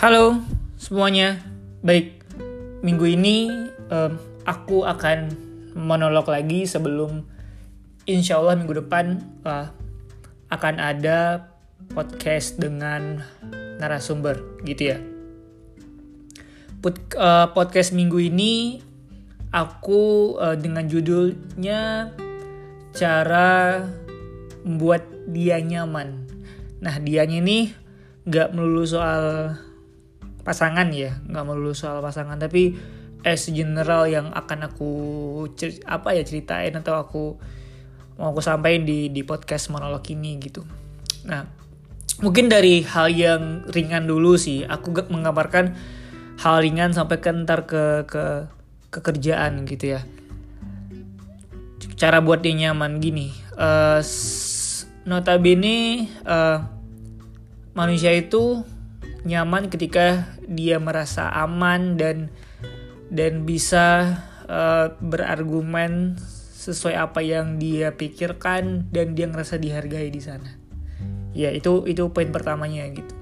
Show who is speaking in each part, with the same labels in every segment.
Speaker 1: Halo semuanya, baik minggu ini um, aku akan monolog lagi sebelum insya Allah minggu depan uh, akan ada podcast dengan narasumber gitu ya. Pod, uh, podcast minggu ini aku uh, dengan judulnya cara membuat dia nyaman. Nah dianya ini nggak melulu soal pasangan ya nggak melulu soal pasangan tapi as general yang akan aku apa ya ceritain atau aku mau aku sampaikan di di podcast monolog ini gitu. Nah mungkin dari hal yang ringan dulu sih aku gak mengabarkan hal ringan sampai ke ntar ke ke kekerjaan gitu ya. Cara buat dia nyaman gini uh, notabene uh, manusia itu nyaman ketika dia merasa aman dan dan bisa uh, berargumen sesuai apa yang dia pikirkan dan dia ngerasa dihargai di sana. Ya itu itu poin pertamanya gitu.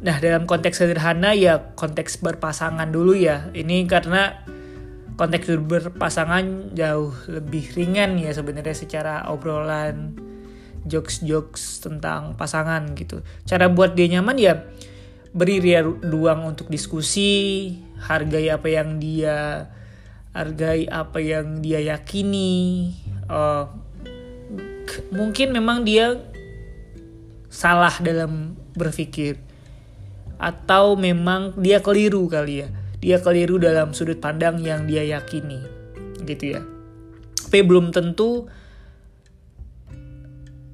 Speaker 1: Nah dalam konteks sederhana ya konteks berpasangan dulu ya. Ini karena konteks berpasangan jauh lebih ringan ya sebenarnya secara obrolan jokes-jokes tentang pasangan gitu. Cara buat dia nyaman ya beri dia ruang untuk diskusi, hargai apa yang dia hargai apa yang dia yakini. Uh, mungkin memang dia salah dalam berpikir atau memang dia keliru kali ya. Dia keliru dalam sudut pandang yang dia yakini. Gitu ya. Tapi belum tentu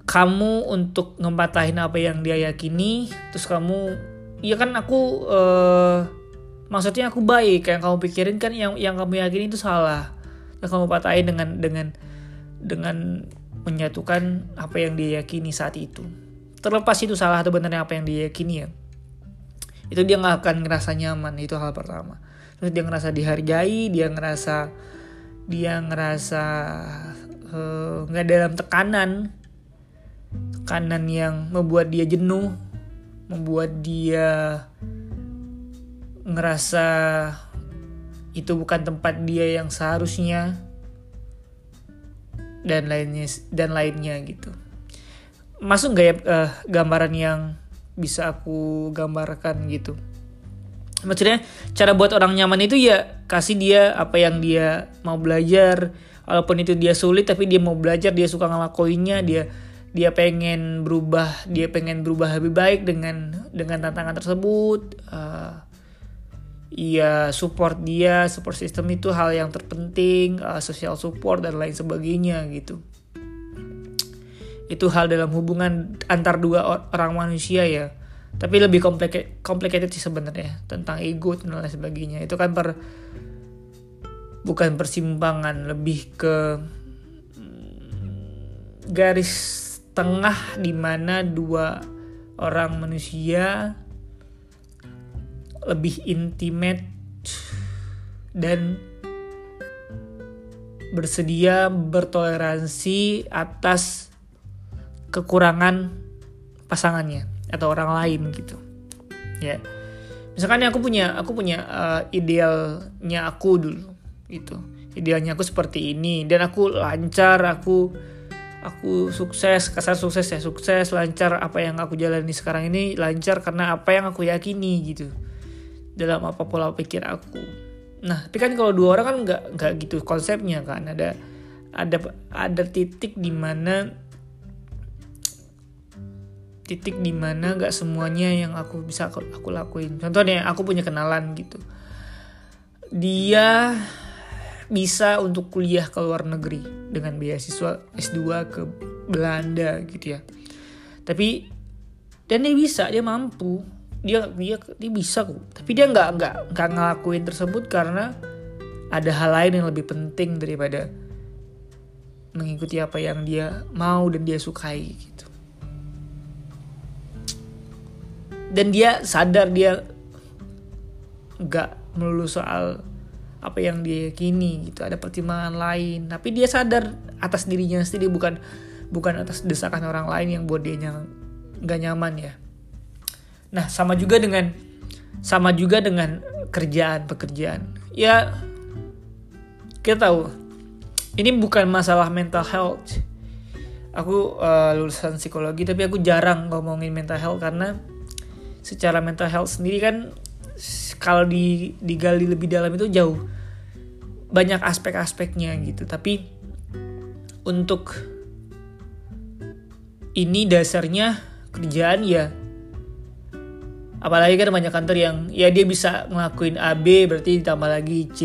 Speaker 1: kamu untuk ngempatahin apa yang dia yakini terus kamu ya kan aku uh, maksudnya aku baik. Yang kamu pikirin kan yang yang kamu yakini itu salah. Yang kamu patahin dengan dengan dengan menyatukan apa yang dia yakini saat itu. Terlepas itu salah atau benarnya apa yang dia yakini ya. Itu dia nggak akan ngerasa nyaman itu hal pertama. Terus dia ngerasa dihargai dia ngerasa dia ngerasa eh, nggak uh, dalam tekanan. Tekanan yang membuat dia jenuh, membuat dia ngerasa itu bukan tempat dia yang seharusnya dan lainnya dan lainnya gitu. Masuk gak ya uh, gambaran yang bisa aku gambarkan gitu? Maksudnya cara buat orang nyaman itu ya kasih dia apa yang dia mau belajar, walaupun itu dia sulit tapi dia mau belajar, dia suka ngelakuinnya, dia dia pengen berubah dia pengen berubah lebih baik dengan dengan tantangan tersebut. Uh, support dia support system itu hal yang terpenting uh, social support dan lain sebagainya gitu. Itu hal dalam hubungan antar dua orang manusia ya. Tapi lebih complicated, complicated sih sebenarnya tentang ego dan lain sebagainya. Itu kan per bukan persimpangan lebih ke mm, garis tengah di mana dua orang manusia lebih intimate dan bersedia bertoleransi atas kekurangan pasangannya atau orang lain gitu. Ya. Misalkan aku punya aku punya uh, idealnya aku dulu gitu. Idealnya aku seperti ini dan aku lancar aku aku sukses kasar sukses ya sukses lancar apa yang aku jalani sekarang ini lancar karena apa yang aku yakini gitu. Dalam apa pola pikir aku. Nah tapi kan kalau dua orang kan nggak nggak gitu konsepnya kan. Ada ada ada titik di mana titik di mana nggak semuanya yang aku bisa aku, aku lakuin. Contohnya aku punya kenalan gitu. Dia bisa untuk kuliah ke luar negeri dengan beasiswa S2 ke Belanda gitu ya. Tapi dan dia bisa, dia mampu, dia dia dia bisa kok. Tapi dia nggak nggak nggak ngelakuin tersebut karena ada hal lain yang lebih penting daripada mengikuti apa yang dia mau dan dia sukai gitu. Dan dia sadar dia nggak melulu soal apa yang dia yakini gitu ada pertimbangan lain. Tapi dia sadar atas dirinya sendiri bukan bukan atas desakan orang lain yang buat dia nggak nyaman ya. Nah sama juga dengan sama juga dengan kerjaan pekerjaan. Ya kita tahu ini bukan masalah mental health. Aku uh, lulusan psikologi tapi aku jarang ngomongin mental health karena secara mental health sendiri kan kalau di digali lebih dalam itu jauh. Banyak aspek-aspeknya gitu. Tapi untuk ini dasarnya kerjaan ya apalagi kan banyak kantor yang ya dia bisa ngelakuin AB berarti ditambah lagi C.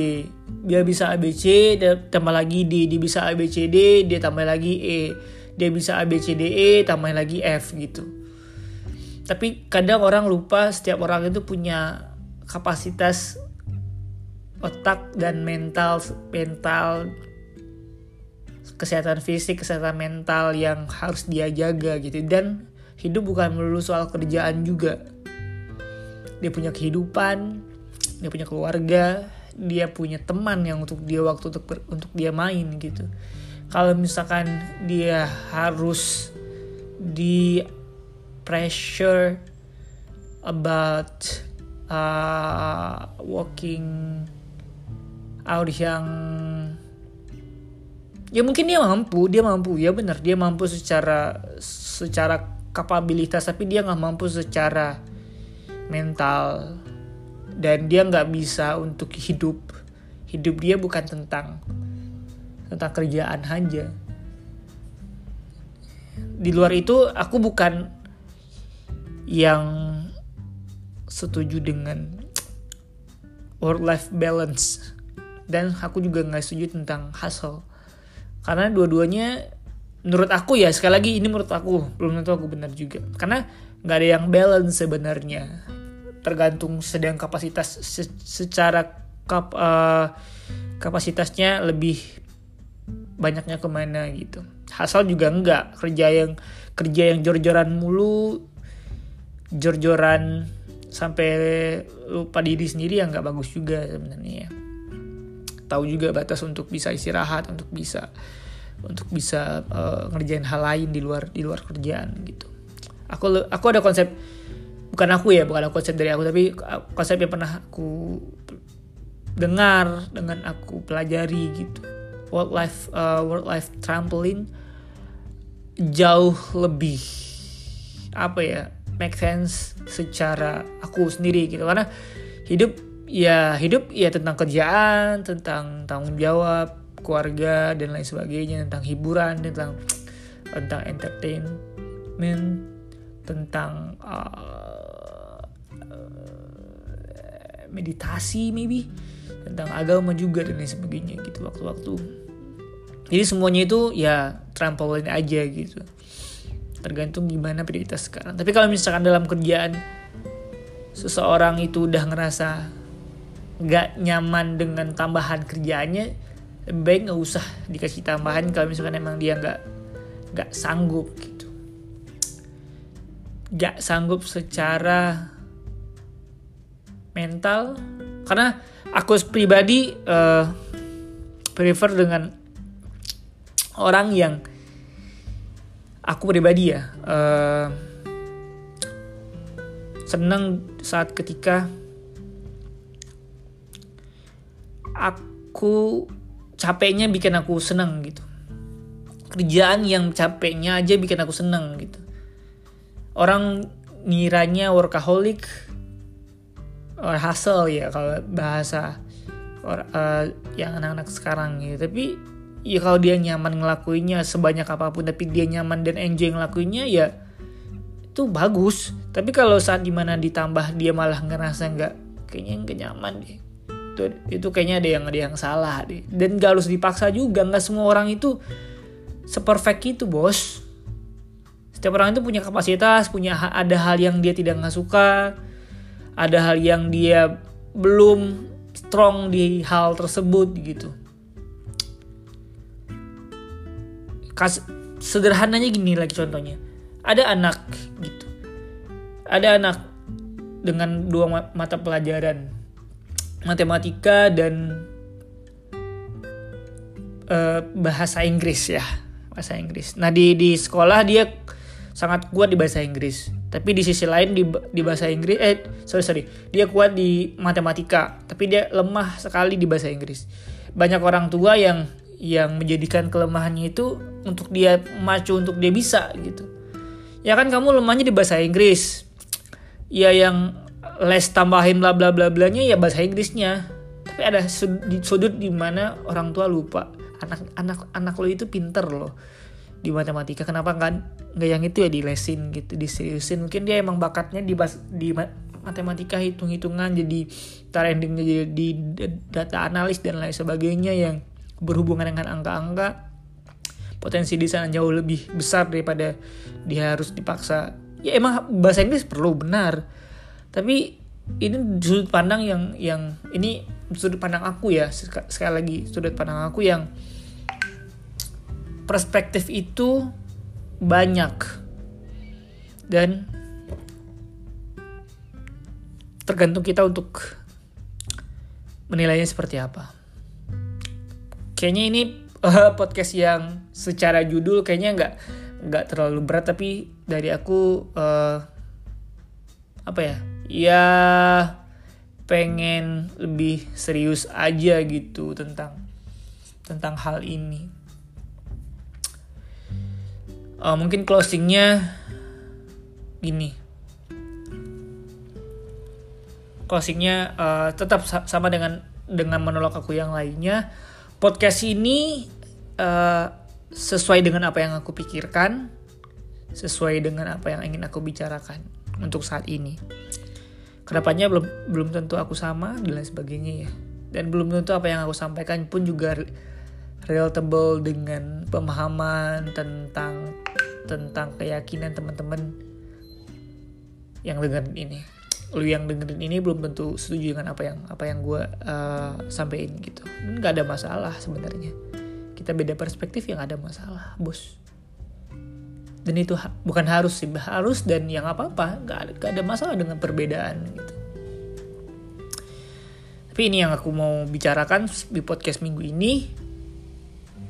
Speaker 1: Dia bisa ABC tambah lagi D. Dia bisa ABCD dia tambah lagi E. Dia bisa ABCDE tambah lagi F gitu. Tapi kadang orang lupa setiap orang itu punya kapasitas otak dan mental mental kesehatan fisik kesehatan mental yang harus dia jaga gitu. Dan hidup bukan melulu soal kerjaan juga. Dia punya kehidupan dia punya keluarga dia punya teman yang untuk dia waktu untuk untuk dia main gitu. Kalau misalkan dia harus di pressure about uh, working out yang ya mungkin dia mampu dia mampu ya benar dia mampu secara secara kapabilitas tapi dia nggak mampu secara mental. Dan dia nggak bisa untuk hidup. Hidup dia bukan tentang tentang kerjaan aja. Di luar itu aku bukan yang setuju dengan work life balance. Dan aku juga nggak setuju tentang hustle. Karena dua-duanya menurut aku ya sekali lagi ini menurut aku belum tentu aku benar juga. Karena nggak ada yang balance sebenarnya. Tergantung sedang kapasitas se secara kap, uh, kapasitasnya lebih banyaknya ke mana gitu. Hasil juga enggak kerja yang kerja yang jor-joran mulu jor-joran sampai lupa diri sendiri yang nggak bagus juga sebenarnya ya. Tahu juga batas untuk bisa istirahat untuk bisa untuk bisa uh, ngerjain hal lain di luar di luar kerjaan gitu. Aku aku ada konsep bukan aku ya bukan konsep dari aku tapi konsep yang pernah aku dengar dengan aku pelajari gitu. Work life uh, work life trampoline jauh lebih apa ya make sense secara aku sendiri gitu. Karena hidup ya hidup ya tentang kerjaan tentang tanggung jawab keluarga dan lain sebagainya tentang hiburan tentang tentang entertainment tentang uh, meditasi maybe tentang agama juga dan lain sebagainya gitu waktu-waktu. Jadi semuanya itu ya trampolin aja gitu tergantung gimana prioritas sekarang. Tapi kalau misalkan dalam kerjaan seseorang itu udah ngerasa nggak nyaman dengan tambahan kerjaannya lebih baik nggak usah dikasih tambahan kalau misalkan emang dia nggak nggak sanggup gitu. Nggak sanggup secara mental karena aku pribadi uh, prefer dengan orang yang aku pribadi ya uh, senang saat ketika aku capeknya bikin aku senang gitu. Kerjaan yang capeknya aja bikin aku senang gitu. Orang ngiranya workaholic or hustle ya kalau bahasa or, uh, yang anak-anak sekarang gitu. Tapi ya kalau dia nyaman ngelakuinnya sebanyak apa pun tapi dia nyaman dan enjoy ngelakuinnya ya itu bagus. Tapi kalau saat di mana ditambah dia malah ngerasa nggak kayaknya nggak nyaman deh. Itu itu kayaknya ada yang ada yang salah deh. Dan gak harus dipaksa juga nggak semua orang itu seperfect itu bos. Setiap orang itu punya kapasitas punya ada hal yang dia tidak nggak suka ada hal yang dia belum strong di hal tersebut gitu. Kas sederhananya gini lagi contohnya. Ada anak gitu. Ada anak dengan dua mata pelajaran matematika dan uh, bahasa Inggris ya bahasa Inggris. Nah di di sekolah dia sangat kuat di bahasa Inggris tapi di sisi lain di, di bahasa Inggris eh sorry sorry dia kuat di matematika tapi dia lemah sekali di bahasa Inggris banyak orang tua yang yang menjadikan kelemahannya itu untuk dia macu untuk dia bisa gitu. Ya kan kamu lemahnya di bahasa Inggris. Ya yang les tambahin bla bla bla blanya ya bahasa Inggrisnya. Tapi ada sudut, sudut di mana orang tua lupa. Anak anak anak lo itu pinter loh di matematika. Kenapa nggak nggak yang itu ya di lesin gitu diseriusin. Mungkin dia emang bakatnya di bas, di matematika hitung hitungan jadi trendingnya jadi di data analis dan lain sebagainya yang berhubungan dengan angka-angka potensi di sana jauh lebih besar daripada dia harus dipaksa. Ya emang bahasa Inggris perlu benar. Tapi ini sudut pandang yang yang ini sudut pandang aku ya sekali lagi sudut pandang aku yang perspektif itu banyak. Dan tergantung kita untuk menilainya seperti apa. Kayaknya ini uh, podcast yang secara judul kayaknya nggak nggak terlalu berat tapi dari aku uh, apa ya? Ya pengen lebih serius aja gitu tentang tentang hal ini. Uh, mungkin closingnya gini. Closingnya uh, tetap sama dengan dengan menolak aku yang lainnya podcast ini uh, sesuai dengan apa yang aku pikirkan sesuai dengan apa yang ingin aku bicarakan untuk saat ini. Ke depannya belum belum tentu aku sama dan lain sebagainya ya. Dan belum tentu apa yang aku sampaikan pun juga relatable dengan pemahaman tentang tentang keyakinan teman-teman yang dengerin ini lu yang dengerin ini belum tentu setuju dengan apa yang apa yang gue uh, sampaikan gitu. Nggak ada masalah sebenarnya. Kita beda perspektif yang ada masalah bos. Dan itu ha bukan harus sih harus dan yang apa apa nggak ada, ada masalah dengan perbedaan gitu. Tapi ini yang aku mau bicarakan di podcast minggu ini.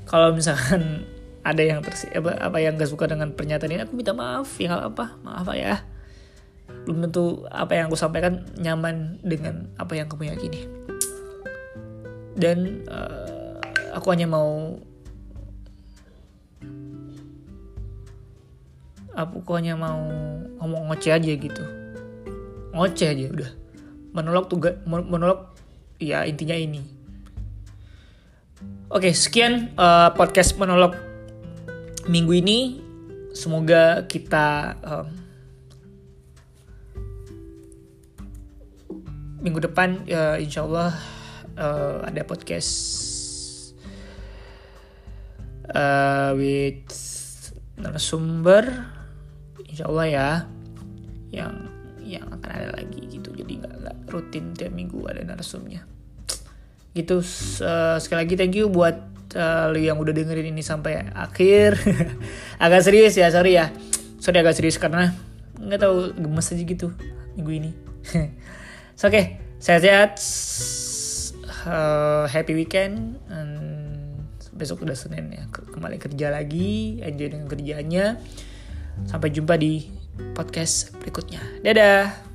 Speaker 1: Kalau misalkan ada yang apa, yang gak suka dengan pernyataan ini aku minta maaf ya apa maaf ya belum tentu apa yang aku sampaikan nyaman dengan apa yang kamu yakini. Dan uh, aku hanya mau aku hanya mau ngomong ngoceh aja gitu. Ngoceh aja udah. Menolak tugas menolak ya intinya ini. Oke, sekian uh, podcast monolog minggu ini. Semoga kita um, minggu depan, uh, insya Allah uh, ada podcast uh, with narasumber, insya Allah ya, yang yang akan ada lagi gitu. Jadi nggak rutin tiap minggu ada narasumnya. Gitu uh, sekali lagi thank you buat uh, yang udah dengerin ini sampai akhir. Agak serius ya sorry ya. Sorry agak serius karena nggak tahu gemes aja gitu minggu ini so, oke okay. sehat-sehat uh, happy weekend. And besok udah senin ya. Kembali kerja lagi. Enjoy dengan kerjanya sampai jumpa di podcast berikutnya. Dadah